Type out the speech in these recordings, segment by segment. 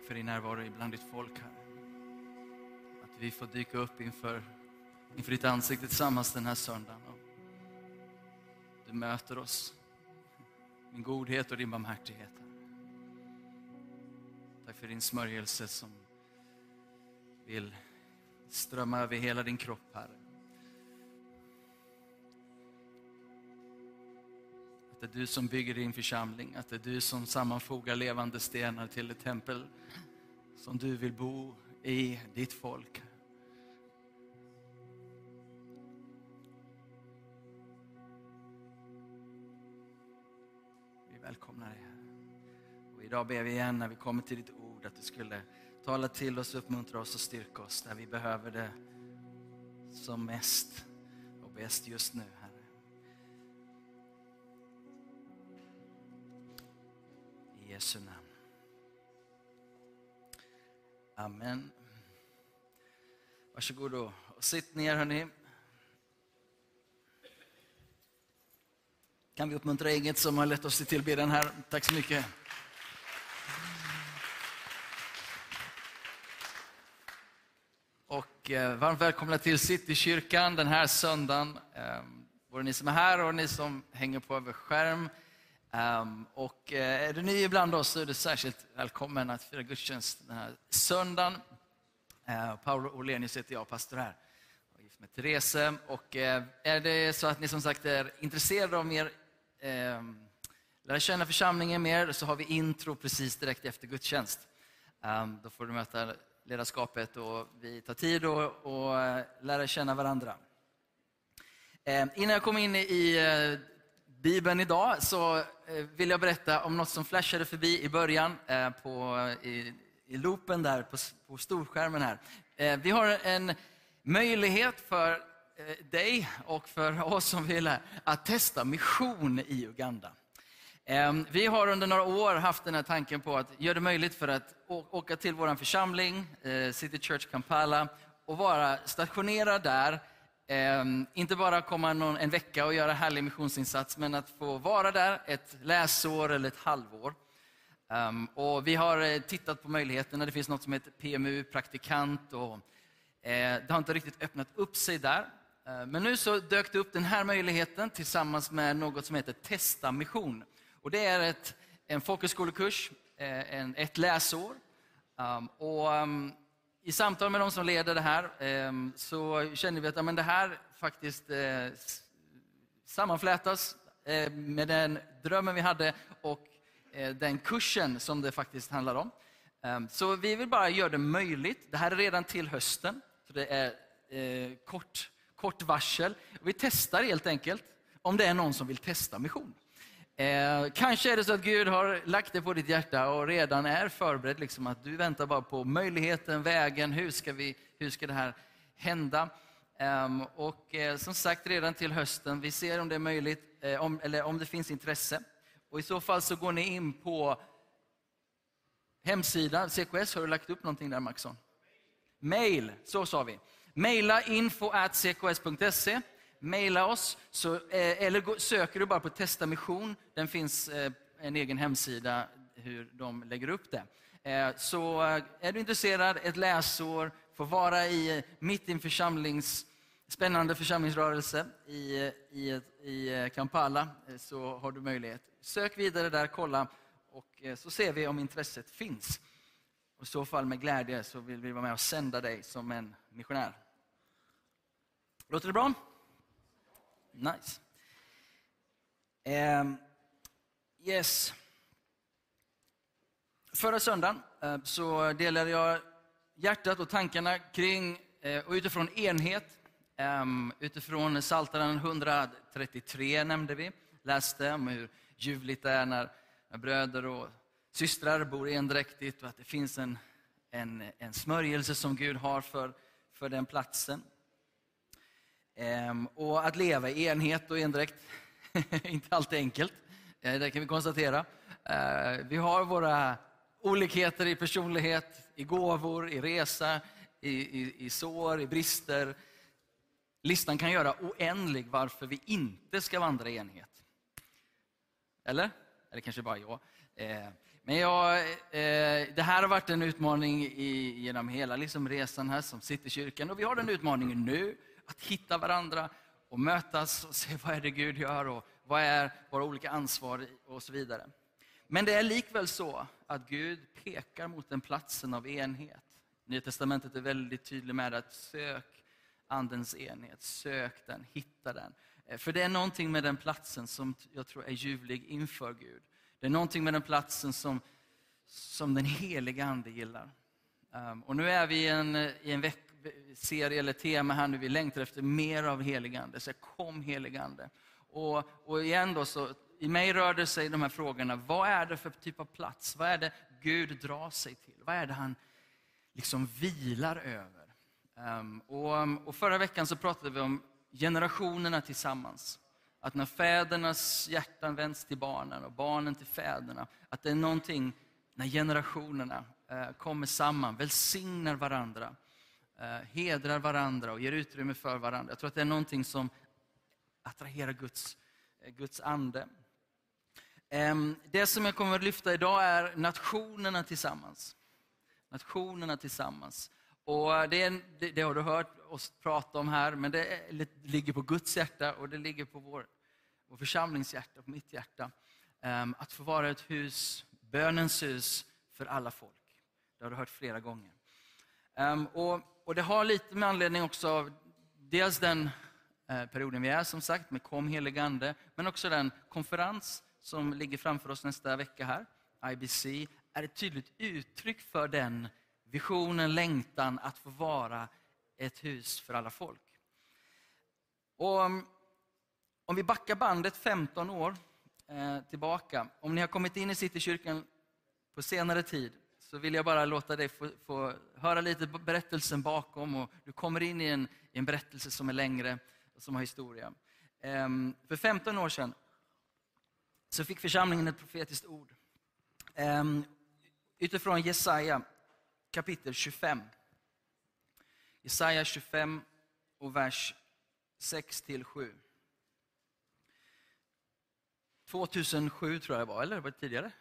Tack för din närvaro ibland ditt folk, här. Att vi får dyka upp inför, inför ditt ansikte tillsammans den här söndagen. Och du möter oss. Din godhet och din barmhärtighet. Tack för din smörjelse som vill strömma över hela din kropp, Herre. Det är du som bygger din församling, att det är du som sammanfogar levande stenar till ett tempel som du vill bo i, ditt folk. Vi välkomnar dig, Herre. Och idag ber vi igen när vi kommer till ditt ord att du skulle tala till oss, uppmuntra oss och styrka oss där vi behöver det som mest och bäst just nu, Jesu namn. Amen. Varsågod och sitt ner hörni. Kan vi uppmuntra inget som har lett oss till tillbedjan här. Tack så mycket. Och eh, varmt välkomna till Citykyrkan den här söndagen. Eh, både ni som är här och ni som hänger på över skärm. Um, och eh, är du ny ibland oss så är du särskilt välkommen att fira gudstjänst den här söndagen. Ehm, uh, Paolo Olenius heter jag, pastor här. Jag är gift med Therese. Och uh, är det så att ni som sagt är intresserade av mer, ehm, uh, lära känna församlingen mer, så har vi intro precis direkt efter gudstjänst. Um, då får du möta ledarskapet och vi tar tid att och eh, lära känna varandra. Innan jag kommer in i Bibeln idag så eh, vill jag berätta om något som flashade förbi i början eh, på, i, i loopen där på, på storskärmen här. Eh, vi har en möjlighet för dig och för oss som vill att testa mission i Uganda. Ehm, vi har under några år haft den här tanken på att göra det möjligt för att åka till vår församling, City Church Kampala, och vara stationerad där Ehm, inte bara komma någon, en vecka och göra härlig missionsinsats, men att få vara där ett läsår eller ett halvår. Ehm, och vi har eh, tittat på möjligheterna. Det finns något som heter PMU, praktikant. Och, eh, det har inte riktigt öppnat upp sig där. Ehm, men nu så dök det upp den här möjligheten tillsammans med något som heter Testa mission. Och det är ett, en folkhögskolekurs, eh, en, ett läsår. och i samtal med de som leder det här ehm, så känner vi att men det här faktiskt eh, sammanflätas eh, med den drömmen vi hade och eh, den kursen som det faktiskt handlar om. Ehm, så vi vill bara göra det möjligt. Det här är redan till hösten, så det är eh, kort, kort varsel. Vi testar helt enkelt om det är någon som vill testa mission. Eh, kanske är det så att Gud har lagt det på ditt hjärta och redan är förberedd, liksom, att du väntar bara på möjligheten, vägen, hur ska, vi, hur ska det här hända? Eh, och eh, som sagt, redan till hösten, vi ser om det är möjligt, eh, om, eller om det finns intresse. Och I så fall så går ni in på hemsidan, CKS, har du lagt upp någonting där Maxson? Mail, så sa vi. Maila info at cks.se mejla oss, så, eh, eller söker du bara på Testa Mission. Den finns eh, en egen hemsida hur de lägger upp det. Eh, så är du intresserad, ett läsår, får vara i, mitt i en församlings, spännande församlingsrörelse i, i, i Kampala, så har du möjlighet. Sök vidare där, kolla och så ser vi om intresset finns. Och I så fall med glädje så vill vi vara med och sända dig som en missionär. Låter det bra? Nice. Um, yes. Förra söndagen eh, så delade jag hjärtat och tankarna kring eh, och utifrån enhet. Um, utifrån Psaltaren 133 nämnde vi, läste om hur ljuvligt det är när, när bröder och systrar bor endräktigt och att det finns en, en, en smörjelse som Gud har för, för den platsen. Ehm, och att leva i enhet och endräkt är inte alltid enkelt. Eh, det kan vi konstatera. Eh, vi har våra olikheter i personlighet, i gåvor, i resa, i, i, i sår, i brister. Listan kan göra oändlig varför vi inte ska vandra i enhet. Eller? Eller kanske bara jag. Eh, men jag det här har varit en utmaning i, genom hela liksom resan här som sitter i kyrkan. Och vi har den utmaningen nu, att hitta varandra och mötas och se vad är det Gud gör och vad är våra olika ansvar och så vidare. Men det är likväl så att Gud pekar mot den platsen av enhet. Nya Testamentet är väldigt tydligt med att sök Andens enhet, sök den, hitta den. Eh, för det är någonting med den platsen som jag tror är ljuvlig inför Gud. Det är någonting med den platsen som, som den heliga Ande gillar. Ehm, och nu är vi i en, i en vecka serie eller tema här nu, vi längtar efter mer av helig Ande. Så kom helig Ande. Och, och igen då, så, i mig rör det sig de här frågorna, vad är det för typ av plats? Vad är det Gud drar sig till? Vad är det han liksom vilar över? Um, och, och förra veckan så pratade vi om generationerna tillsammans. Att när fädernas hjärtan vänds till barnen och barnen till fäderna, att det är någonting när generationerna eh, kommer samman, välsignar varandra, Eh, hedrar varandra och ger utrymme för varandra. Jag tror att det är någonting som attraherar Guds, eh, Guds ande. Ehm, det som jag kommer att lyfta idag är nationerna tillsammans. Nationerna tillsammans. Och det, är, det, det, har du hört oss prata om här, men det, är, det ligger på Guds hjärta och det ligger på vår, vår församlings hjärta, på mitt hjärta. Ehm, att få vara ett hus, bönens hus för alla folk. Det har du hört flera gånger. Ehm, och, och, Det har lite med anledning också av dels den eh, perioden vi är, som sagt, med Kom helig Ande, men också den konferens som ligger framför oss nästa vecka här, IBC, är ett tydligt uttryck för den visionen, längtan att få vara ett hus för alla folk. Och mm, om vi backar bandet 15 år eh, tillbaka, om ni har kommit in i Citykyrkan på senare tid, så vill jag bara låta dig få, få höra lite berättelsen bakom. Och du kommer in i en, i en berättelse som är längre, och som har historia. Eh, för 15 år sedan så fick församlingen ett profetiskt ord. Eh, utifrån Jesaja kapitel 25. Jesaja 25 och vers 6-7. 2007 tror jag det var, eller var det tidigare?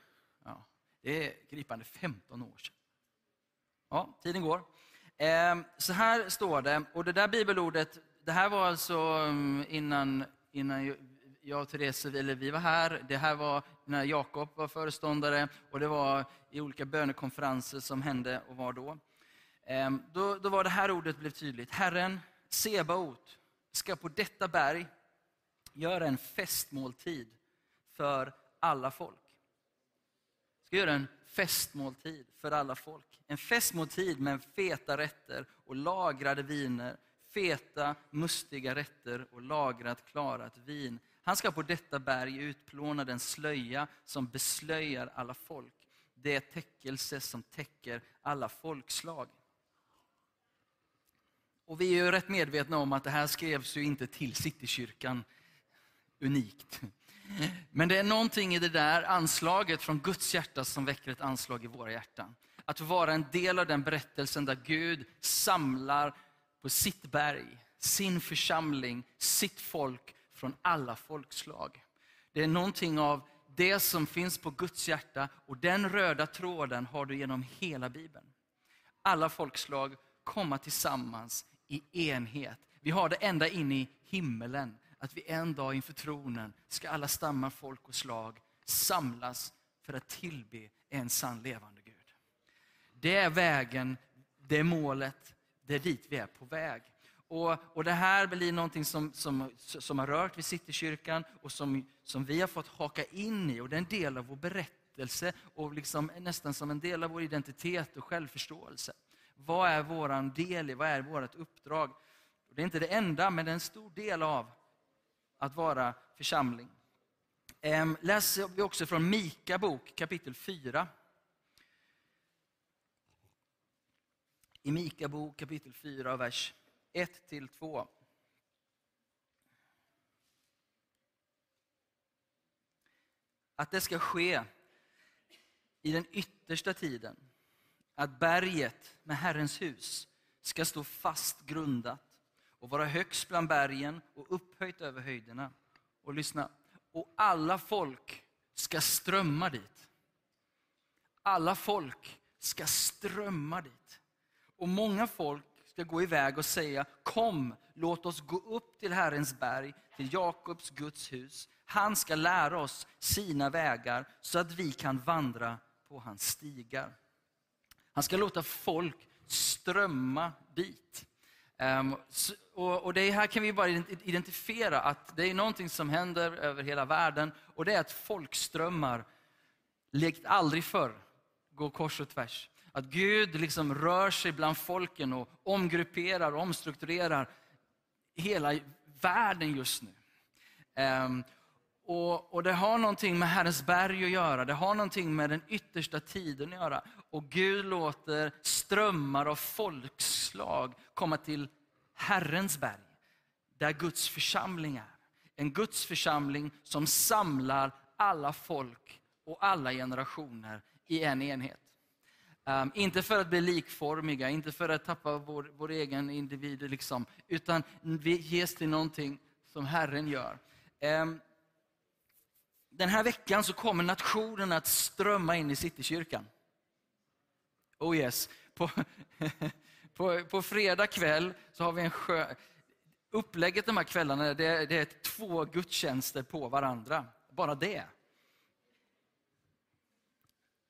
Det är gripande 15 år sedan. Ja, tiden går. Ehm, så här står det, och det där bibelordet, det här var alltså mm, innan, innan jag och Therese, eller vi var här. Det här var när Jakob var föreståndare och det var i olika bönekonferenser som hände och var då. Ehm, då, då var det här ordet blev tydligt. Herren, Sebaot, ska på detta berg göra en festmåltid för alla folk. Ska göra en festmåltid för alla folk. En festmåltid med feta rätter och lagrade viner, feta mustiga rätter och lagrat klarat vin han ska på detta berg utplåna den slöja som beslöjar alla folk, det täckelse som täcker alla folkslag. Och vi är ju rätt medvetna om att det här skrevs ju inte till Citykyrkan unikt. Men det är någonting i det där anslaget från Guds hjärta som väcker ett anslag i våra hjärtan. Att vara en del av den berättelsen där Gud samlar på sitt berg, sin församling, sitt folk från alla folkslag. Det är någonting av det som finns på Guds hjärta och den röda tråden har du genom hela Bibeln. Alla folkslag komma tillsammans i enhet. Vi har det ända in i himmelen, att vi en dag inför tronen ska alla stammar, folk och slag samlas för att tillbe en sann levande Gud. Det är vägen, det är målet, det är dit vi är på väg. Och, och det här blir någonting som, som, som har rört vid Citykyrkan och som, som vi har fått haka in i. Och det är en del av vår berättelse och liksom nästan som en del av vår identitet och självförståelse. Vad är vår del i, vad är vårt uppdrag? Det är inte det enda, men det är en stor del av att vara församling. Ehm, läser vi också från Mika bok kapitel 4. I Mika bok kapitel 4, vers 1 till 2. Att det ska ske i den yttersta tiden. Att berget med Herrens hus ska stå fast grundat och vara högst bland bergen och upphöjt över höjderna. Och lyssna, och alla folk ska strömma dit. Alla folk ska strömma dit. Och många folk ska gå iväg och säga, kom, låt oss gå upp till Herrens berg, till Jakobs Guds hus. Han ska lära oss sina vägar så att vi kan vandra på hans stigar. Han ska låta folk strömma dit. Um, och, och, det här kan vi bara identifiera att det är någonting som händer över hela världen och det är att folkströmmar, likt aldrig förr, går kors och tvärs. Att Gud liksom rör sig bland folken och omgrupperar och omstrukturerar hela världen just nu. Um, och, och, Det har någonting med Herrens berg att göra, det har någonting med den yttersta tiden att göra. Och Gud låter strömmar av folkslag komma till Herrens berg, där Guds församling är. En Guds församling som samlar alla folk och alla generationer i en enhet. Um, inte för att bli likformiga, inte för att tappa vår, vår egen individ, liksom, utan vi ges till någonting som Herren gör. Um, den här veckan så kommer nationen att strömma in i Citykyrkan. Oh yes. På, på, på fredag kväll så har vi en skön... Upplägget de här kvällarna det, det är två gudstjänster på varandra. Bara det.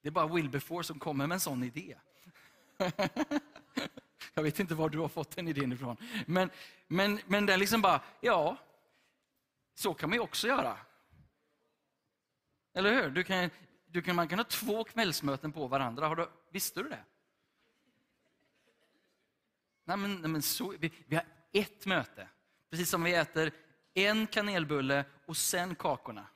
Det är bara Wilberforce som kommer med en sån idé. Jag vet inte var du har fått den idén ifrån. Men, men, men den liksom bara, ja, så kan man ju också göra. Eller hur? Du kan, du kan, man kan ha två kvällsmöten på varandra. Har du, visste du det? Nej, men, nej, men så, vi, vi har ett möte. Precis som vi äter en kanelbulle och sen kakorna.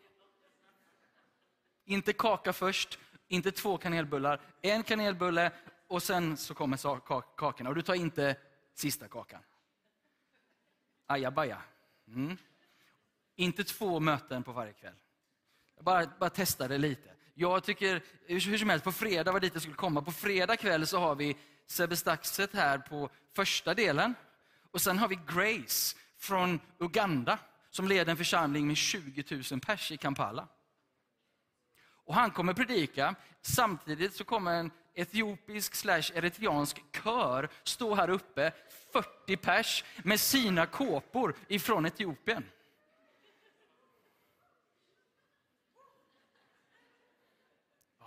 Inte kaka först, inte två kanelbullar. En kanelbulle och sen så kommer kakorna. Och du tar inte sista kakan. Ajabaja. Mm. Inte två möten på varje kväll. Jag bara, bara testade lite. Jag tycker, hur som helst, på fredag var dit jag skulle komma. På fredag kväll så har vi Sebbe Staxet här på första delen. Och sen har vi Grace från Uganda som leder en församling med 20 000 pers i Kampala. Och han kommer predika. Samtidigt så kommer en etiopisk slash eritreansk kör stå här uppe, 40 pers, med sina kåpor ifrån Etiopien.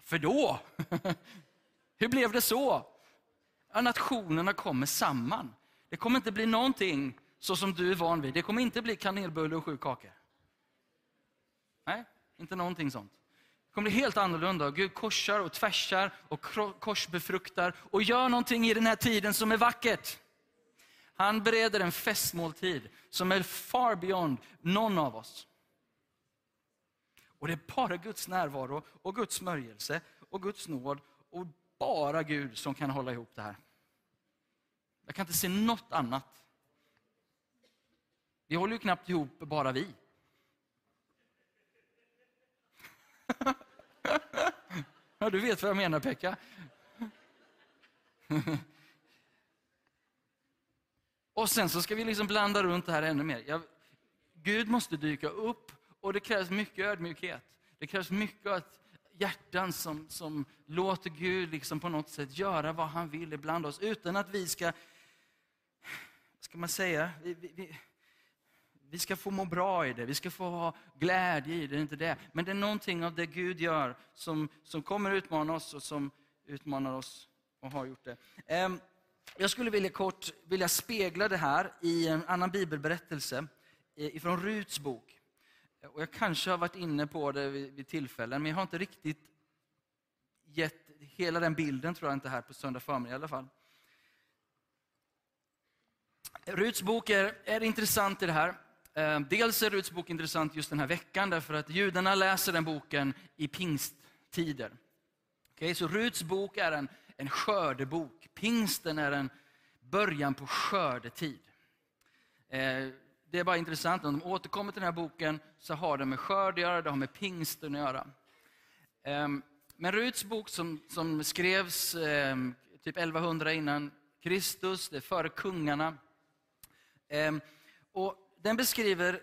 Varför då? Hur blev det så? Ja, nationerna kommer samman. Det kommer inte bli någonting så som du är van vid. Det kommer inte bli kanelbulle och sju kakor. Nej, inte någonting sånt. Det kommer bli helt annorlunda. Gud korsar och tvärsar och korsbefruktar och gör någonting i den här tiden som är vackert. Han bereder en festmåltid som är far beyond någon av oss. Och det är bara Guds närvaro och Guds smörjelse och Guds nåd och bara Gud som kan hålla ihop det här. Jag kan inte se något annat. Vi håller ju knappt ihop bara vi. ja, du vet vad jag menar Pekka. Och sen så ska vi liksom blanda runt det här ännu mer. Jag, Gud måste dyka upp och det krävs mycket ödmjukhet. Det krävs mycket att hjärtan som, som låter Gud liksom på något sätt göra vad han vill ibland oss utan att vi ska ska man säga, vi, vi, vi, ska få må bra i det, vi ska få ha glädje i det, inte det. Men det är någonting av det Gud gör som, som kommer utmana oss och som utmanar oss och har gjort det. Ehm, jag skulle vilja kort vilja spegla det här i en annan bibelberättelse eh, ifrån Ruts bok. Och jag kanske har varit inne på det vid, vid tillfällen, men jag har inte riktigt gett hela den bilden, tror jag inte, här på söndag förmiddag i alla fall. Ruts bok är, är intressant i det här. Eh, dels är Ruts bok intressant just den här veckan därför att judarna läser den boken i pingsttider. Okay, så Ruts bok är en, en skördebok. Pingsten är en början på skördetid. Eh, det är bara intressant, om de återkommer till den här boken så har det med skörd att göra, det har med pingsten att göra. Ehm, men Ruts bok som, som skrevs ehm, typ 1100 innan Kristus, det är före kungarna. Ehm, och den beskriver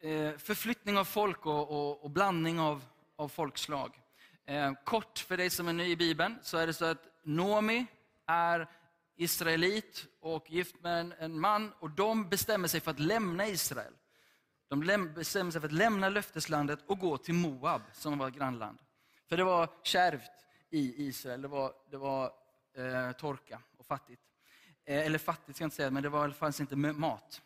eh, förflyttning av folk och, och, och blandning av, av folkslag. Kort för dig som är ny i Bibeln, så är det så att Nomi är israelit och gift med en, man och de bestämmer sig för att lämna Israel. De bestämmer sig för att lämna löfteslandet och gå till Moab, som var grannland. För det var kärvt i Israel, det var, det var eh, torka och fattigt. Eh, eller fattigt ska jag inte säga, men det var, fanns inte mat.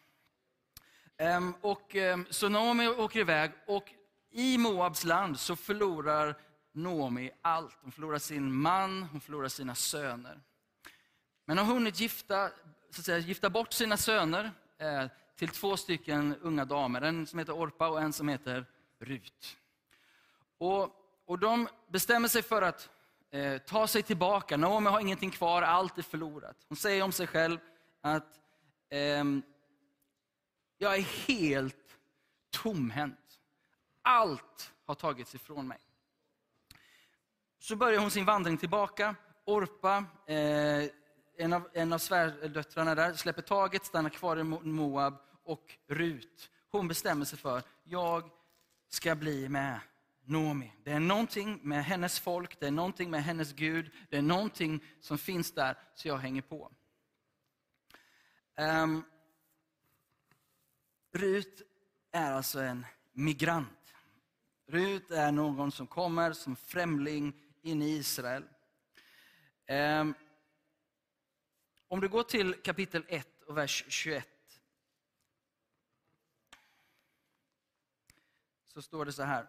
Ehm, och, eh, så Naomi åker iväg och i Moabs land så förlorar Naomi allt. Hon förlorar sin man, hon förlorar sina söner. Men har hunnit gifta, så att säga, gifta bort sina söner eh, till två stycken unga damer. En som heter Orpa och en som heter Rut. Och, och de bestämmer sig för att eh, ta sig tillbaka. Naomi har ingenting kvar, allt är förlorat. Hon säger om sig själv att eh, jag är helt tomhänt. Allt har tagits ifrån mig. Så börjar hon sin vandring tillbaka. Orpa, eh, en av, en av svärdöttrarna där, släpper taget, stannar kvar i Moab och Rut, hon bestämmer sig för, jag ska bli med Nomi. Det är någonting med hennes folk, det är någonting med hennes Gud, det är någonting som finns där, så jag hänger på. Um, Rut är alltså en migrant. Rut är någon som kommer som främling in i Israel. Um, om du går till kapitel 1 och vers 21. Så står det så här.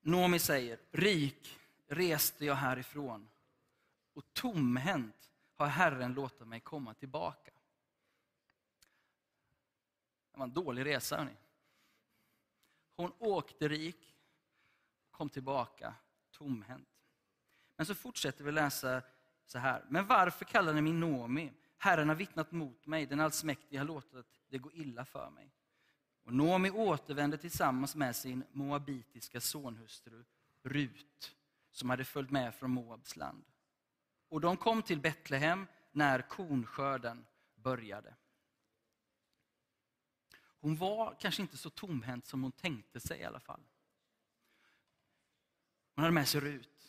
Nomi säger, rik reste jag härifrån och tomhänt har Herren låtit mig komma tillbaka. Det var en dålig resa. Hörni. Hon åkte rik, kom tillbaka tomhänt. Men så fortsätter vi läsa så här. Men varför kallar ni mig Nomi? Herren har vittnat mot mig, den allsmäktige har låtit det gå illa för mig. Och Nomi återvände tillsammans med sin moabitiska sonhustru Rut, som hade följt med från Moabs land. Och de kom till Betlehem när kornskörden började. Hon var kanske inte så tomhänt som hon tänkte sig i alla fall. Hon hade med sig Rut.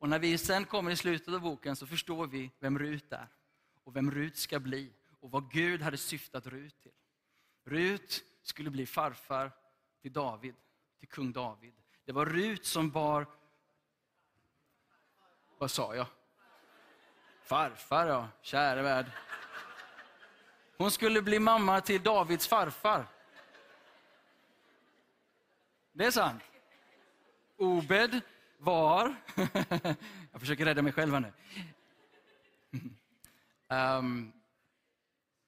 Och när vi sen kommer i slutet av boken så förstår vi vem Rut är och vem Rut ska bli och vad Gud hade syftat Rut till. Rut skulle bli farfar till David, till kung David. Det var Rut som bar... Vad sa jag? Farfar, ja. Käre värld. Hon skulle bli mamma till Davids farfar. Det är sant. Obed var... jag försöker rädda mig själv här nu. Um,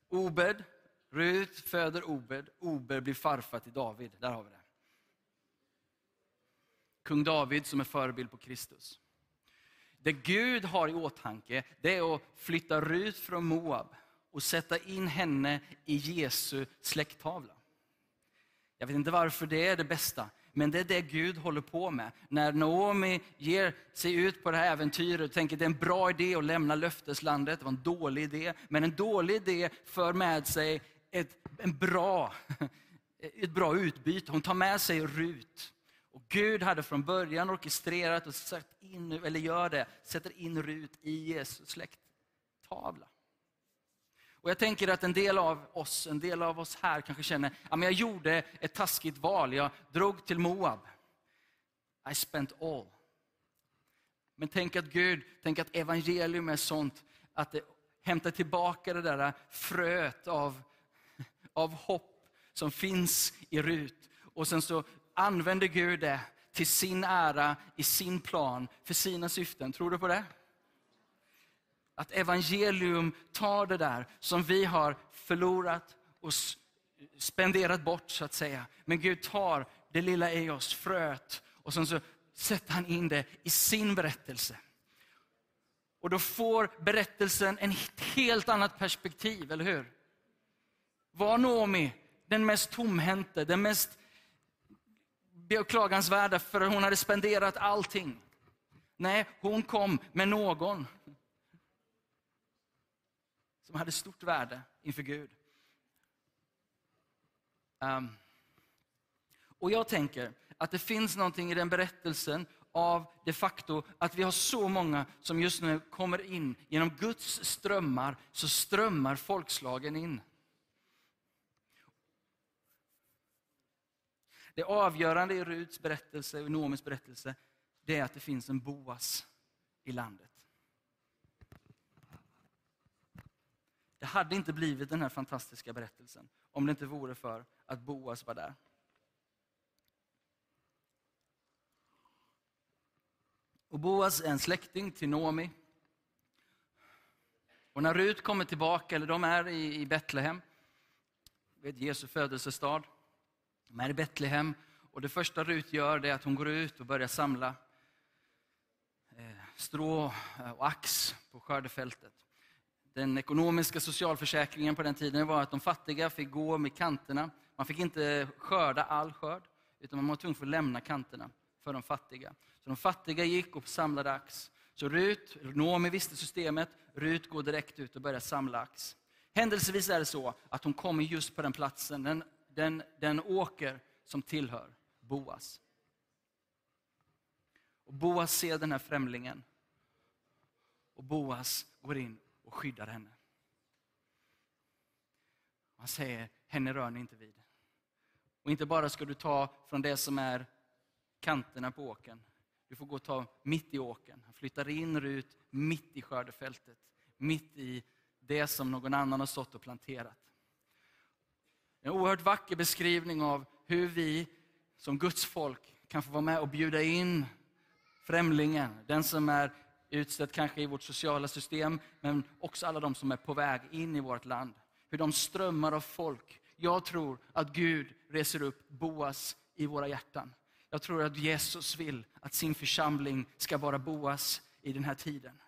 Obed Rut föder Obed, Obed blir farfar till David. Där har vi det. Kung David som är förebild på Kristus. Det Gud har i åtanke, det är att flytta Rut från Moab och sätta in henne i Jesu släkttavla. Jag vet inte varför det är det bästa, men det är det Gud håller på med. När Naomi ger sig ut på det här äventyret och tänker att det är en bra idé att lämna löfteslandet, det var en dålig idé, men en dålig idé för med sig ett, en bra, ett bra utbyte. Hon tar med sig Rut. Och Gud hade från början orkestrerat och satt in, eller gör det, sätter in Rut i Jesus släkttavla. Och jag tänker att en del av oss, en del av oss här kanske känner, att jag gjorde ett taskigt val, jag drog till Moab. I spent all. Men tänk att Gud, tänk att evangelium är sånt att det hämtar tillbaka det där fröet av av hopp som finns i Rut. Och sen så använder Gud det till sin ära, i sin plan, för sina syften. Tror du på det? Att evangelium tar det där som vi har förlorat och spenderat bort, så att säga. Men Gud tar det lilla i oss, fröet, och sen så sätter han in det i sin berättelse. Och då får berättelsen ett helt annat perspektiv, eller hur? Var Naomi den mest tomhänte, den mest beklagansvärda för hon hade spenderat allting? Nej, hon kom med någon som hade stort värde inför Gud. Um, och jag tänker att det finns någonting i den berättelsen av det faktum att vi har så många som just nu kommer in. Genom Guds strömmar så strömmar folkslagen in. Det avgörande i Ruts berättelse, och Noomis berättelse, det är att det finns en Boas i landet. Det hade inte blivit den här fantastiska berättelsen om det inte vore för att Boas var där. Och Boas är en släkting till Nomi. Och när Rut kommer tillbaka, eller de är i Betlehem, vet Jesu födelsestad. De är i Betlehem och det första Rut gör är att hon går ut och börjar samla eh, strå och ax på skördefältet. Den ekonomiska socialförsäkringen på den tiden var att de fattiga fick gå med kanterna. Man fick inte skörda all skörd, utan man var tvungen att lämna kanterna för de fattiga. Så de fattiga gick och samlade ax. Så Rut, Noomi visste systemet, Rut går direkt ut och börjar samla ax. Händelsevis är det så att hon kommer just på den platsen, den, den, den åker som tillhör Boas. Och Boas ser den här främlingen. Och Boas går in och skyddar henne. Han säger, henne rör ni inte vid. Och inte bara ska du ta från det som är kanterna på åken. Du får gå och ta mitt i åken. Han flyttar in Rut mitt i skördefältet. Mitt i det som någon annan har stått och planterat. En oerhört vacker beskrivning av hur vi som Guds folk kan få vara med och bjuda in främlingen, den som är utsatt kanske i vårt sociala system, men också alla de som är på väg in i vårt land. Hur de strömmar av folk. Jag tror att Gud reser upp Boas i våra hjärtan. Jag tror att Jesus vill att sin församling ska vara Boas i den här tiden.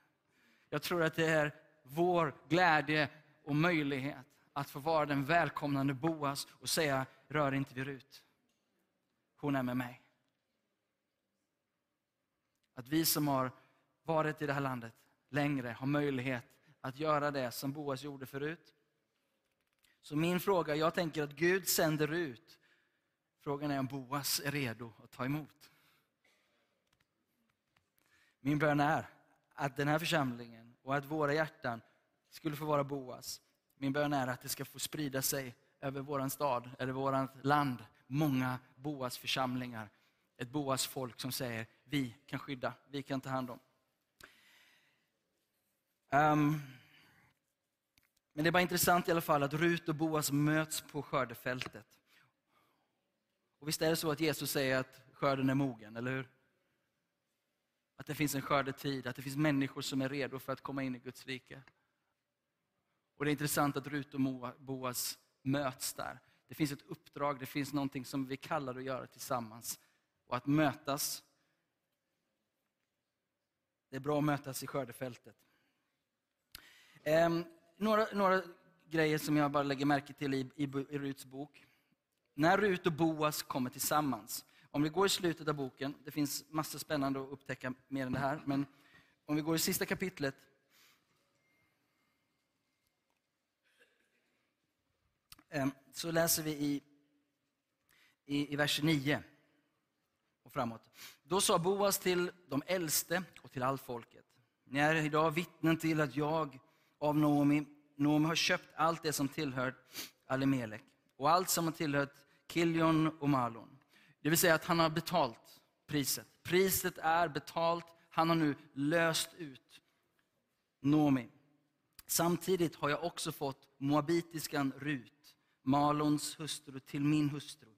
Jag tror att det är vår glädje och möjlighet att få vara den välkomnande Boas och säga, rör inte vid Rut. Hon är med mig. Att vi som har varit i det här landet längre har möjlighet att göra det som Boas gjorde förut. Så min fråga, jag tänker att Gud sänder ut. Frågan är om Boas är redo att ta emot. Min bön är att den här församlingen och att våra hjärtan skulle få vara Boas. Min bön är att det ska få sprida sig över vår stad, eller vårt land, många Boas församlingar. Ett Boas folk som säger, vi kan skydda, vi kan ta hand om. Um, men det är bara intressant i alla fall att Rut och Boas möts på skördefältet. Och visst är det så att Jesus säger att skörden är mogen, eller hur? Att det finns en skördetid, att det finns människor som är redo för att komma in i Guds rike. Och det är intressant att Rut och Boas möts där. Det finns ett uppdrag, det finns någonting som vi kallar att göra tillsammans. Och att mötas, det är bra att mötas i skördefältet. Um, några, några grejer som jag bara lägger märke till i, i, i Ruts bok. När Rut och Boas kommer tillsammans. Om vi går i slutet av boken, det finns massor spännande att upptäcka mer än det här, men om vi går i sista kapitlet. Um, så läser vi i, i, i vers 9 och framåt. Då sa Boas till de äldste och till allt folket. Ni är idag vittnen till att jag av Noomi. Noomi har köpt allt det som tillhör Alimelek och allt som har tillhört Kiljon och Malon. Det vill säga att han har betalt priset. Priset är betalt. Han har nu löst ut Noomi. Samtidigt har jag också fått moabitiskan Rut, Malons hustru, till min hustru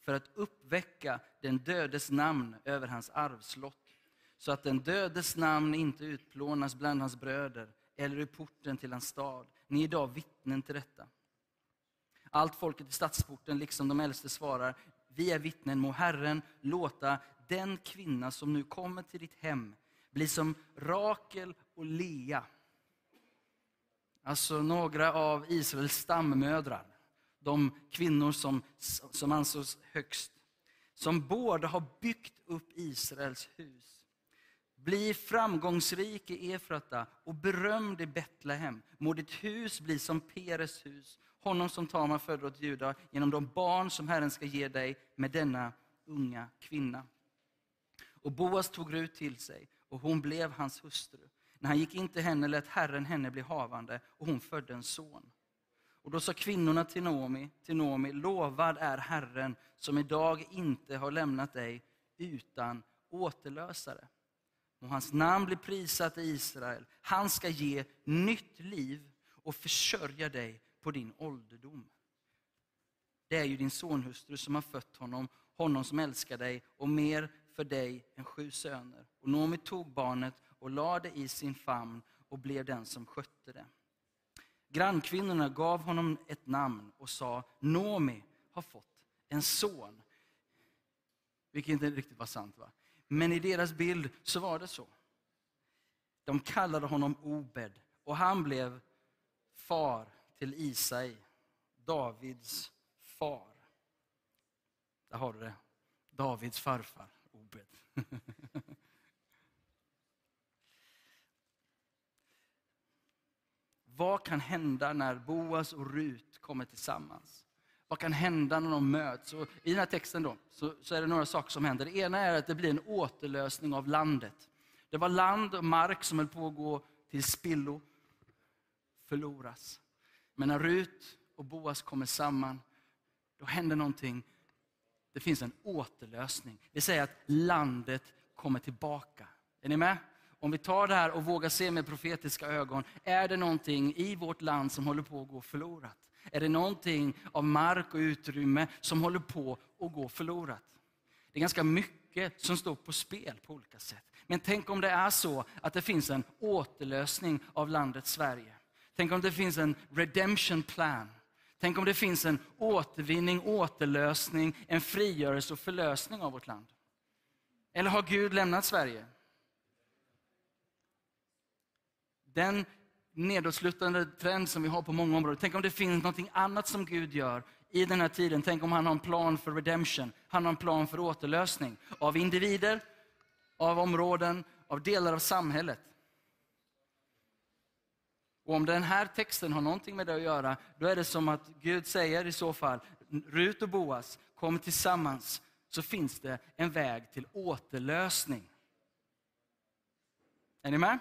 för att uppväcka den dödes namn över hans arvslott så att den dödes namn inte utplånas bland hans bröder eller ur porten till hans stad. Ni är idag vittnen till detta. Allt folket i stadsporten, liksom de äldste, svarar, vi är vittnen, må Herren låta den kvinna som nu kommer till ditt hem bli som Rakel och Lea. Alltså några av Israels stammödrar. De kvinnor som, som ansågs högst. Som båda har byggt upp Israels hus. Bli framgångsrik i Efrata och berömd i Betlehem. Må ditt hus bli som Peres hus, honom som Tamar födde åt Juda genom de barn som Herren ska ge dig med denna unga kvinna. Och Boas tog Rut till sig och hon blev hans hustru. När han gick in till henne lät Herren henne bli havande och hon födde en son. Och då sa kvinnorna till Naomi, till Naomi, lovad är Herren som idag inte har lämnat dig utan återlösare. Och hans namn blir prisat i Israel. Han ska ge nytt liv och försörja dig på din ålderdom. Det är ju din sonhustru som har fött honom, honom som älskar dig och mer för dig än sju söner. Och Nomi tog barnet och lade det i sin famn och blev den som skötte det. Grannkvinnorna gav honom ett namn och sa, Nomi har fått en son. Vilket inte riktigt var sant va? Men i deras bild så var det så. De kallade honom Obed och han blev far till Isai, Davids far. Där har du det. Davids farfar, Obed. Vad kan hända när Boas och Rut kommer tillsammans? Vad kan hända när de möts? Och I den här texten då, så, så, är det några saker som händer. Det ena är att det blir en återlösning av landet. Det var land och mark som höll på att gå till spillo, förloras. Men när Rut och Boas kommer samman, då händer någonting. Det finns en återlösning. Det säger att landet kommer tillbaka. Är ni med? Om vi tar det här och vågar se med profetiska ögon, är det någonting i vårt land som håller på att gå förlorat? Är det någonting av mark och utrymme som håller på att gå förlorat? Det är ganska mycket som står på spel på olika sätt. Men tänk om det är så att det finns en återlösning av landet Sverige. Tänk om det finns en redemption plan. Tänk om det finns en återvinning, återlösning, en frigörelse och förlösning av vårt land. Eller har Gud lämnat Sverige? Den nedåtslutande trend som vi har på många områden. Tänk om det finns något annat som Gud gör i den här tiden. Tänk om han har en plan för redemption. Han har en plan för återlösning av individer, av områden, av delar av samhället. Och om den här texten har någonting med det att göra, då är det som att Gud säger i så fall, Rut och Boas, kom tillsammans, så finns det en väg till återlösning. Är ni med?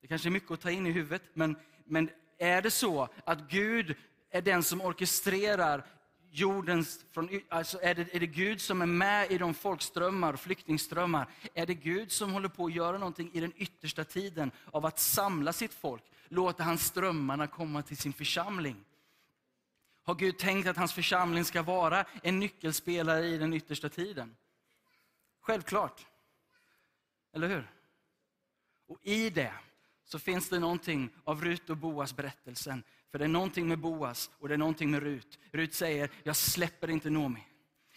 Det kanske är mycket att ta in i huvudet, men, men är det så att Gud är den som orkestrerar jordens... Från, alltså är, det, är det Gud som är med i de folkströmmar, flyktingströmmar? Är det Gud som håller på att göra någonting i den yttersta tiden av att samla sitt folk? Låter han strömmarna komma till sin församling? Har Gud tänkt att hans församling ska vara en nyckelspelare i den yttersta tiden? Självklart. Eller hur? Och i det så finns det någonting av Rut och Boas berättelsen. För det är någonting med Boas och det är någonting med Rut. Rut säger, jag släpper inte Nomi.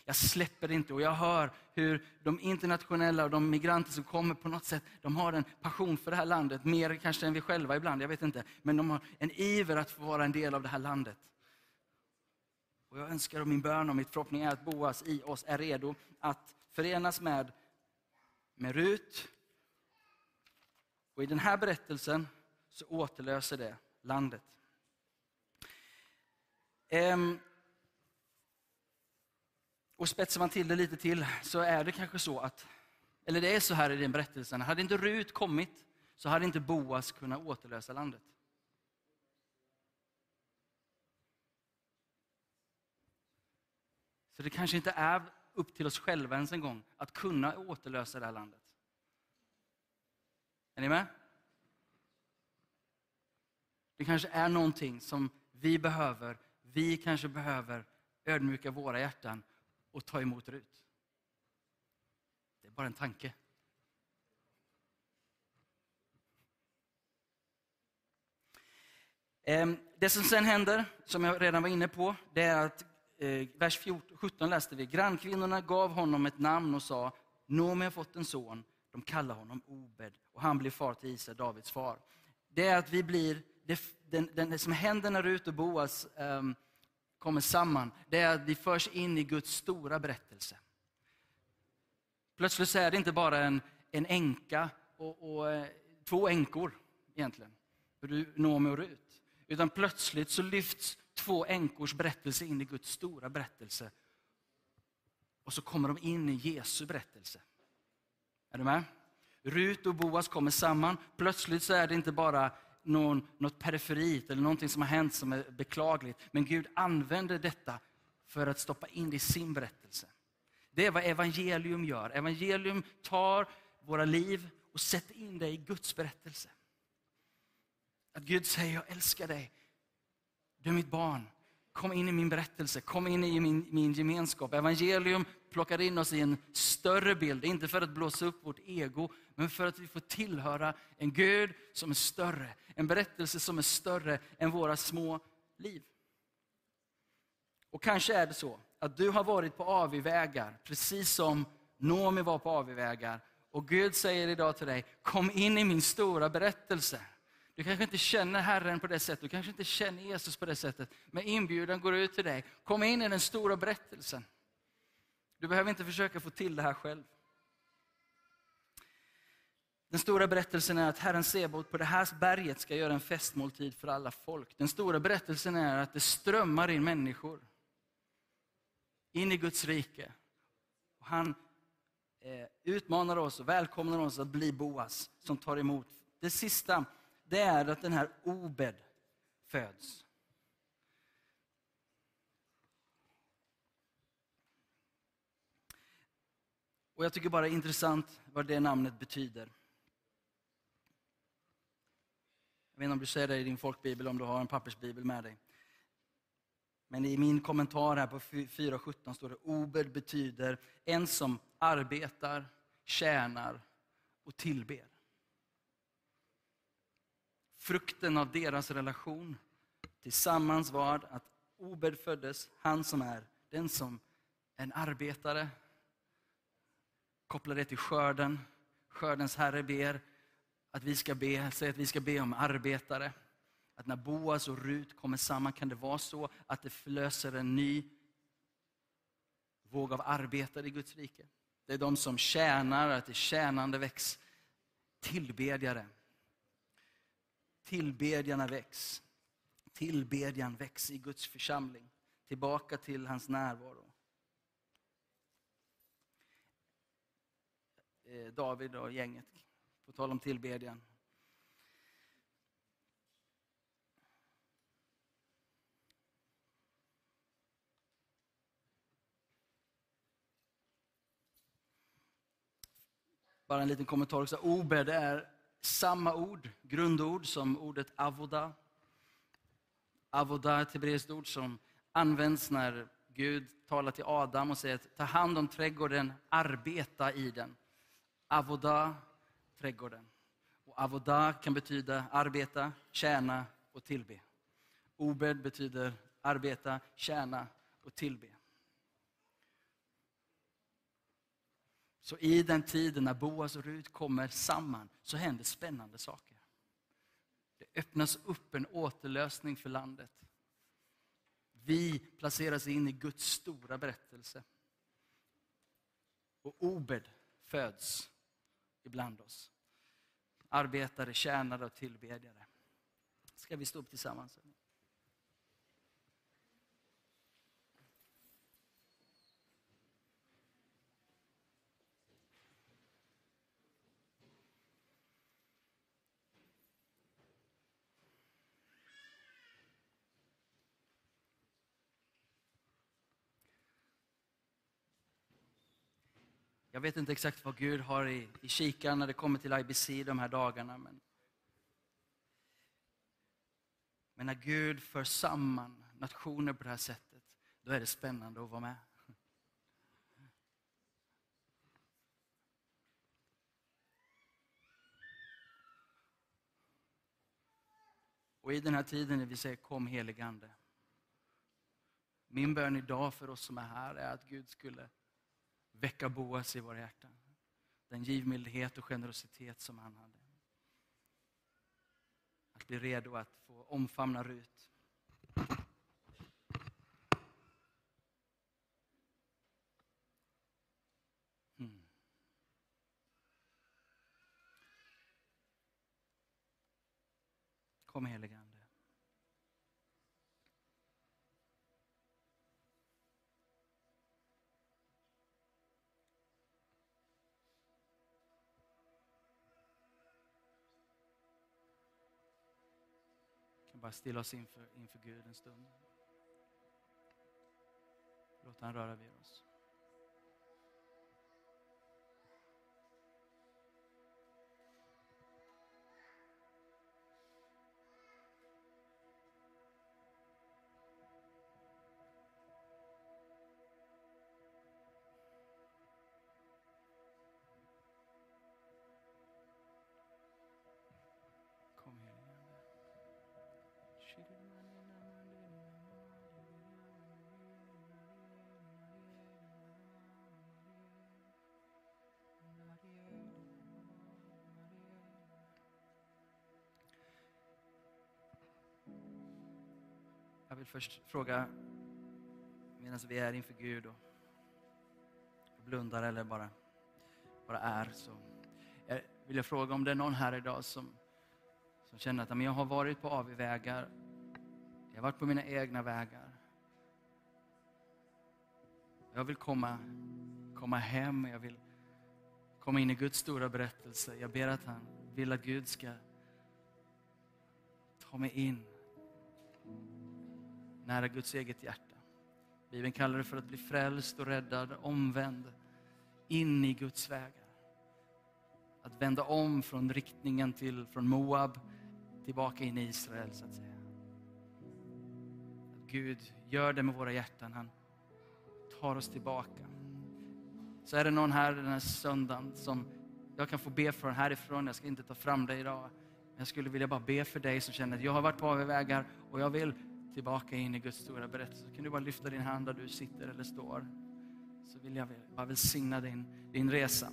Jag släpper inte. Och jag hör hur de internationella och de migranter som kommer på något sätt, de har en passion för det här landet. Mer kanske än vi själva ibland, jag vet inte. Men de har en iver att få vara en del av det här landet. Och jag önskar och min bön och mitt förhoppning är att Boas i oss är redo att förenas med, med Rut och i den här berättelsen så återlöser det landet. Ehm, och spetsar man till det lite till så är det kanske så att, eller det är så här i den berättelsen, hade inte Rut kommit så hade inte Boas kunnat återlösa landet. Så det kanske inte är upp till oss själva ens en gång att kunna återlösa det här landet. Är ni med? Det kanske är någonting som vi behöver. Vi kanske behöver ödmjuka våra hjärtan och ta emot Rut. Det är bara en tanke. Ehm, det som sen händer, som jag redan var inne på, det är att eh, vers 17 läste vi. Grannkvinnorna gav honom ett namn och sa, Nomi har fått en son de kallar honom Obed och han blir far till Israel, Davids far. Det är att vi blir, det, den, den, det som händer när Rut och Boas um, kommer samman, det är att vi förs in i Guds stora berättelse. Plötsligt så är det inte bara en, en änka och, och eh, två änkor egentligen, Noomi och Rut. Utan plötsligt så lyfts två änkors berättelse in i Guds stora berättelse. och så kommer de in i Jesu berättelse. Är du med? Rut och Boas kommer samman. Plötsligt så är det inte bara någon, något periferit eller någonting som har hänt som är beklagligt. Men Gud använder detta för att stoppa in det i sin berättelse. Det är vad evangelium gör. Evangelium tar våra liv och sätter in det i Guds berättelse. Att Gud säger, jag älskar dig. Du är mitt barn. Kom in i min berättelse, kom in i min, min gemenskap. Evangelium plockar in oss i en större bild, inte för att blåsa upp vårt ego, men för att vi får tillhöra en Gud som är större. En berättelse som är större än våra små liv. Och kanske är det så att du har varit på avvägar, precis som Nomi var på avvägar. Och Gud säger idag till dig, kom in i min stora berättelse. Du kanske inte känner Herren på det sättet, du kanske inte känner Jesus på det sättet. Men inbjudan går ut till dig. Kom in i den stora berättelsen. Du behöver inte försöka få till det här själv. Den stora berättelsen är att Herren Sebot på det här berget ska göra en festmåltid för alla folk. Den stora berättelsen är att det strömmar in människor in i Guds rike. Och han eh, utmanar oss och välkomnar oss att bli Boas som tar emot. Det sista det är att den här Obed föds. Och Jag tycker bara det är intressant vad det namnet betyder. Jag vet inte om du ser det i din folkbibel, om du har en pappersbibel med dig. Men i min kommentar här på 4.17 står det Obed betyder en som arbetar, tjänar och tillber. Frukten av deras relation tillsammans var att Obed föddes, han som är den som en arbetare. Koppla det till skörden. Skördens herre ber att vi ska be, säger att vi ska be om arbetare. Att när Boas och Rut kommer samman kan det vara så att det förlöser en ny våg av arbetare i Guds rike. Det är de som tjänar, att det tjänande väcks. Tillbedjare. Tillbedjarna väcks. Tillbedjan väcks i Guds församling. Tillbaka till hans närvaro. Eh, Eh, David och gänget, på tal om tillbedjan. Bara en liten kommentar också. Obed är samma ord, grundord som ordet avoda. Avoda är ett hebreiskt ord som används när Gud talar till Adam och säger att ta hand om trädgården, arbeta i den. Avoda, trädgården. Och avoda kan betyda arbeta, tjäna och tillbe. Obed betyder arbeta, tjäna och tillbe. Så i den tiden när Boas och Rut kommer samman så händer spännande saker. Det öppnas upp en återlösning för landet. Vi placeras in i Guds stora berättelse. Och Obed föds ibland oss. Arbetare, tjänare och tillbedjare. Ska vi stå upp tillsammans? Jag vet inte exakt vad Gud har i, i kikaren när det kommer till IBC de här dagarna. Men, men när Gud för samman nationer på det här sättet, då är det spännande att vara med. Och i den här tiden när vi säger kom heligande. Min bön idag för oss som är här är att Gud skulle väcka Boas i våra hjärtan. Den givmildhet och generositet som han hade. Att bli redo att få omfamna Rut. Mm. Kom helige Bara stilla oss inför, inför Gud en stund. Låt han röra vid oss. Vill först fråga, medan vi är inför Gud och blundar eller bara, bara är, så vill jag fråga om det är någon här idag som, som känner att men jag har varit på avvägar, jag har varit på mina egna vägar. Jag vill komma, komma hem, jag vill komma in i Guds stora berättelse. Jag ber att han vill att Gud ska ta mig in nära Guds eget hjärta. Bibeln kallar det för att bli frälst och räddad, omvänd, in i Guds vägar. Att vända om från riktningen till, från Moab tillbaka in i Israel så att säga. Att Gud gör det med våra hjärtan, han tar oss tillbaka. Så är det någon här den här söndagen som jag kan få be för härifrån, jag ska inte ta fram dig idag. Men jag skulle vilja bara be för dig som känner att jag har varit på avvägar och jag vill tillbaka in i Guds stora berättelse. Kan du bara lyfta din hand där du sitter eller står? Så vill jag bara välsigna din, din resa.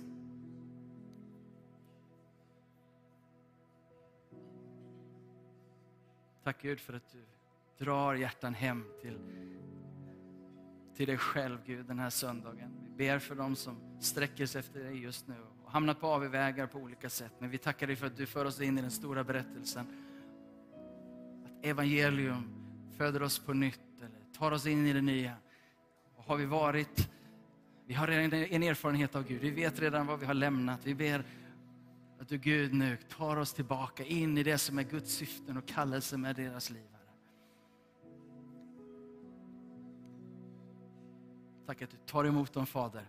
Tack Gud för att du drar hjärtan hem till, till dig själv Gud den här söndagen. Vi ber för dem som sträcker sig efter dig just nu och hamnat på avvägar på olika sätt. Men vi tackar dig för att du för oss in i den stora berättelsen. Att evangelium föder oss på nytt eller tar oss in i det nya. Och har vi varit, vi har redan en erfarenhet av Gud. Vi vet redan vad vi har lämnat. Vi ber att du Gud nu tar oss tillbaka in i det som är Guds syften och kallelse med deras liv. Tack att du tar emot dem Fader.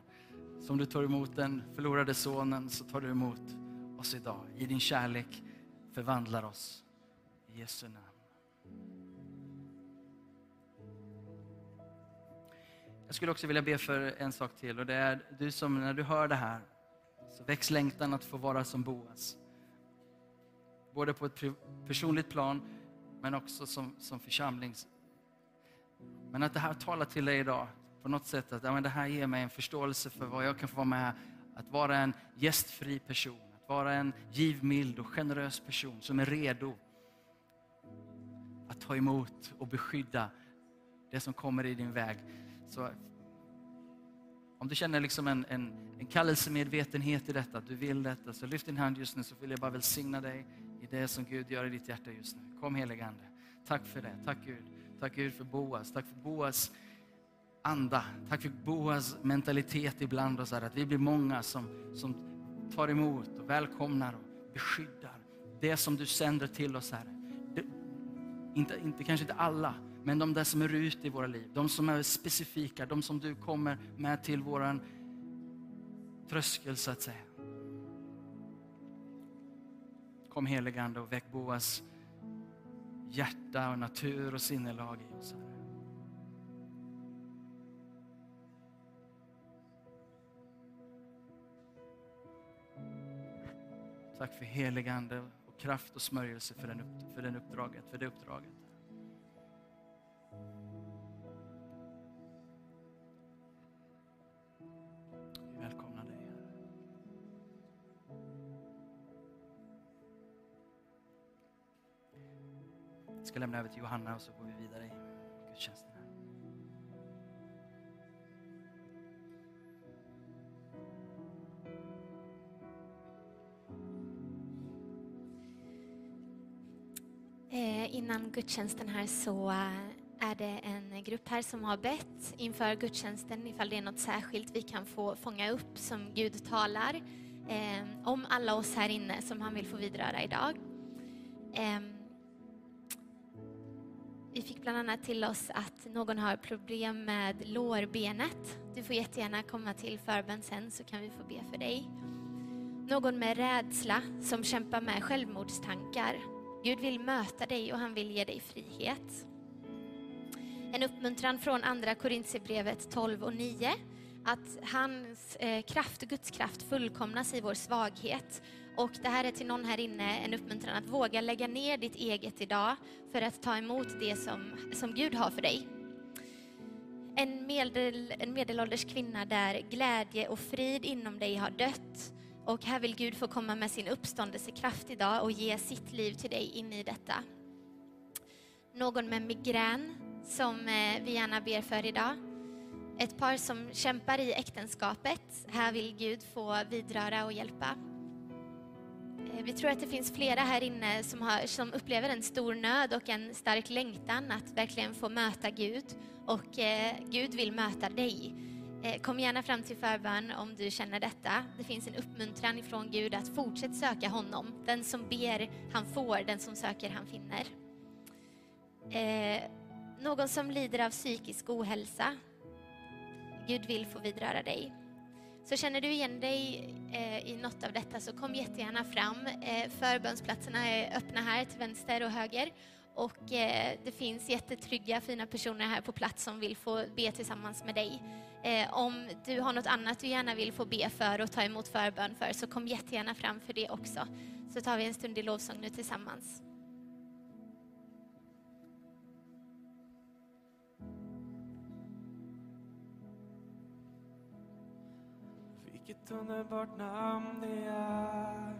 Som du tar emot den förlorade sonen så tar du emot oss idag. I din kärlek förvandlar oss. I Jesu namn. Jag skulle också vilja be för en sak till och det är du som när du hör det här så väcks längtan att få vara som Boas. Både på ett personligt plan men också som, som församlings... Men att det här talar till dig idag på något sätt att ja, men det här ger mig en förståelse för vad jag kan få vara med. Att vara en gästfri person, att vara en givmild och generös person som är redo att ta emot och beskydda det som kommer i din väg. Så om du känner liksom en, en, en kallelsemedvetenhet i detta, att du vill detta, så lyft din hand just nu så vill jag bara välsigna dig i det som Gud gör i ditt hjärta just nu. Kom helige Ande. Tack för det. Tack Gud. Tack Gud för Boas. Tack för Boas anda. Tack för Boas mentalitet ibland oss, att vi blir många som, som tar emot och välkomnar och beskyddar det som du sänder till oss, här. Det, inte, inte, kanske inte alla, men de där som är ute i våra liv, de som är specifika, de som du kommer med till våran tröskel så att säga. Kom heligande och väck Boas hjärta och natur och sinnelag i oss. Herre. Tack för heligande och kraft och smörjelse för, den, för, den uppdraget, för det uppdraget. Ska lämna över till Johanna och så går vi vidare i gudstjänsten. Eh, innan gudstjänsten här så eh, är det en grupp här som har bett inför gudstjänsten ifall det är något särskilt vi kan få fånga upp som Gud talar eh, om alla oss här inne som han vill få vidröra idag. Eh, vi fick bland annat till oss att någon har problem med lårbenet. Du får jättegärna komma till förbön sen så kan vi få be för dig. Någon med rädsla som kämpar med självmordstankar. Gud vill möta dig och han vill ge dig frihet. En uppmuntran från andra Korintierbrevet 12 och 9 att hans eh, kraft, Guds kraft fullkomnas i vår svaghet. Och det här är till någon här inne en uppmuntran att våga lägga ner ditt eget idag för att ta emot det som, som Gud har för dig. En, medel, en medelålders kvinna där glädje och frid inom dig har dött och här vill Gud få komma med sin uppståndelsekraft idag och ge sitt liv till dig in i detta. Någon med migrän som eh, vi gärna ber för idag. Ett par som kämpar i äktenskapet. Här vill Gud få vidröra och hjälpa. Eh, vi tror att det finns flera här inne som, har, som upplever en stor nöd och en stark längtan att verkligen få möta Gud. Och eh, Gud vill möta dig. Eh, kom gärna fram till förbön om du känner detta. Det finns en uppmuntran ifrån Gud att fortsätta söka honom. Den som ber, han får. Den som söker, han finner. Eh, någon som lider av psykisk ohälsa. Gud vill få vidröra dig. Så känner du igen dig eh, i något av detta så kom jättegärna fram. Eh, förbönsplatserna är öppna här till vänster och höger. Och eh, det finns jättetrygga, fina personer här på plats som vill få be tillsammans med dig. Eh, om du har något annat du gärna vill få be för och ta emot förbön för så kom jättegärna fram för det också. Så tar vi en stund i lovsång nu tillsammans. Vilket underbart namn det är.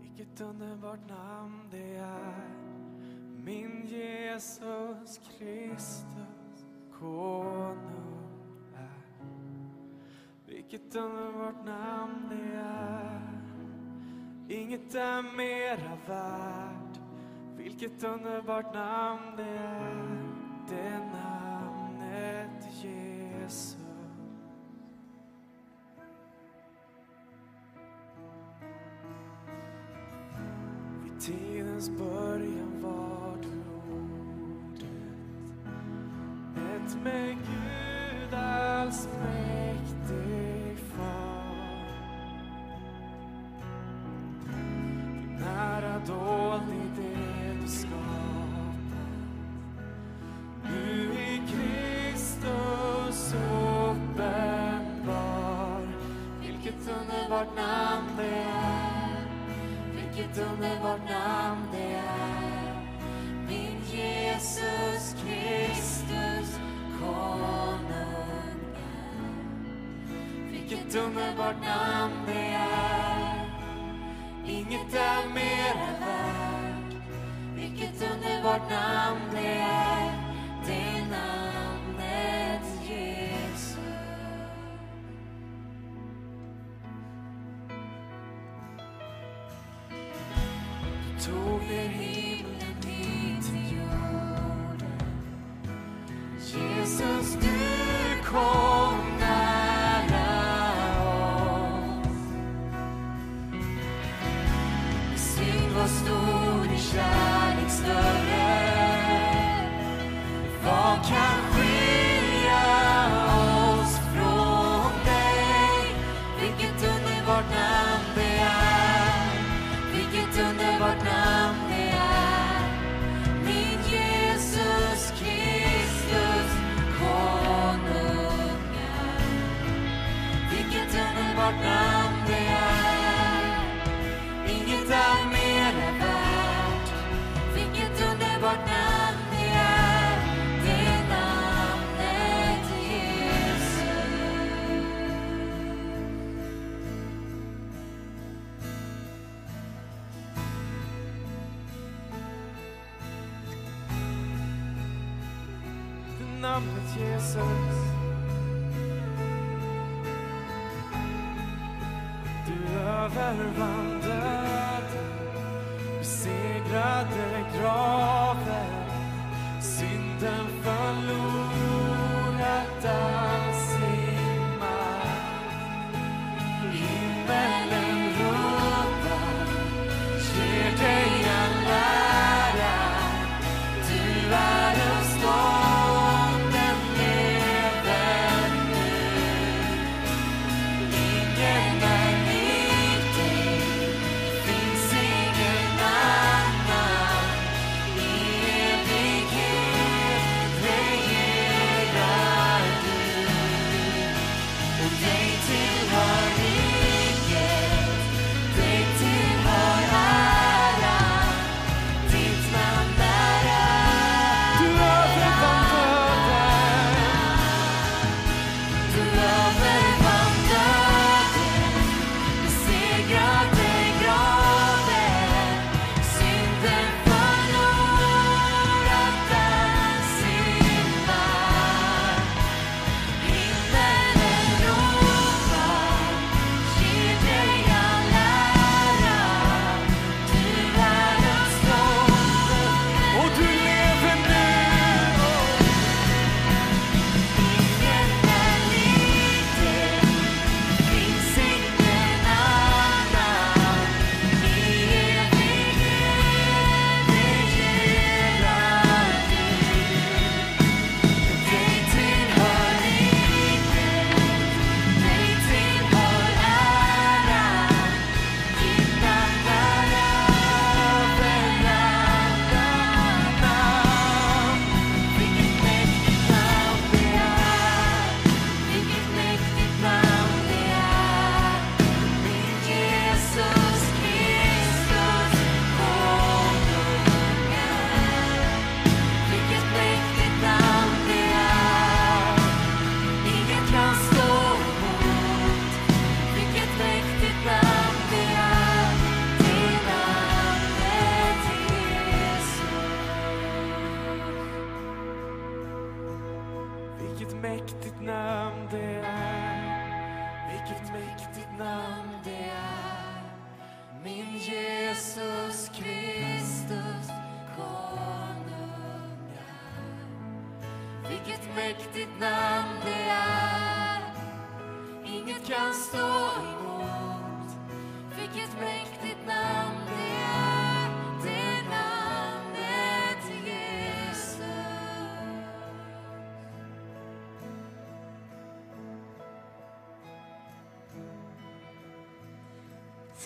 Vilket underbart namn det är. Min Jesus Kristus konung är. Vilket underbart namn det är. Inget är mera värt. Vilket underbart namn det är. Det namnet Jesus. Tidens början var du ordet Ett med Gud allsmäktig far. Din nära dold i det du skapat Nu i Kristus uppenbar. Vilket underbart namn det är. Vilket underbart namn Vilket underbart namn det är. Inget är mera värt. Vilket underbart namn namnet Jesus. Du övervann döden Besegrade graven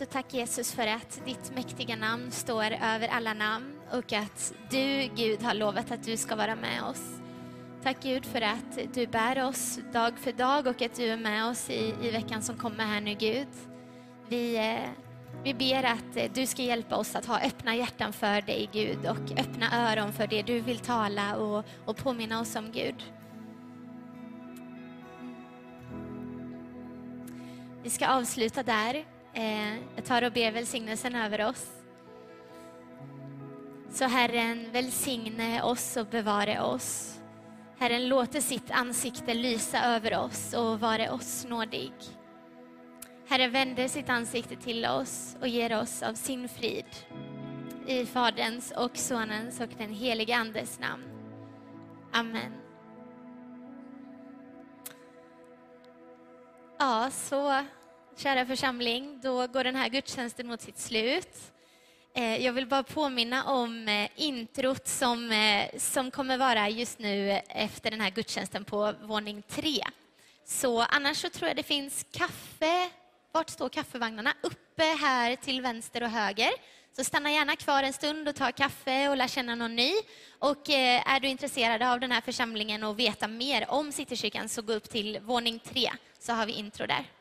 Så tack Jesus för att ditt mäktiga namn står över alla namn och att du Gud har lovat att du ska vara med oss. Tack Gud för att du bär oss dag för dag och att du är med oss i, i veckan som kommer här nu Gud. Vi, eh, vi ber att eh, du ska hjälpa oss att ha öppna hjärtan för dig Gud och öppna öron för det du vill tala och, och påminna oss om Gud. Vi ska avsluta där. Eh, jag tar och ber välsignelsen över oss. Så Herren välsigne oss och bevare oss. Herren låter sitt ansikte lysa över oss och vare oss nådig. Herren vänder sitt ansikte till oss och ger oss av sin frid. I Faderns och Sonens och den helige Andes namn. Amen. Ja, så kära församling, då går den här gudstjänsten mot sitt slut. Eh, jag vill bara påminna om eh, introt som, eh, som kommer vara just nu efter den här gudstjänsten på våning tre. Så annars så tror jag det finns kaffe. Vart står kaffevagnarna? Uppe här till vänster och höger. Så stanna gärna kvar en stund och ta kaffe och lär känna någon ny. Och är du intresserad av den här församlingen och veta mer om Citykyrkan så gå upp till våning tre så har vi intro där.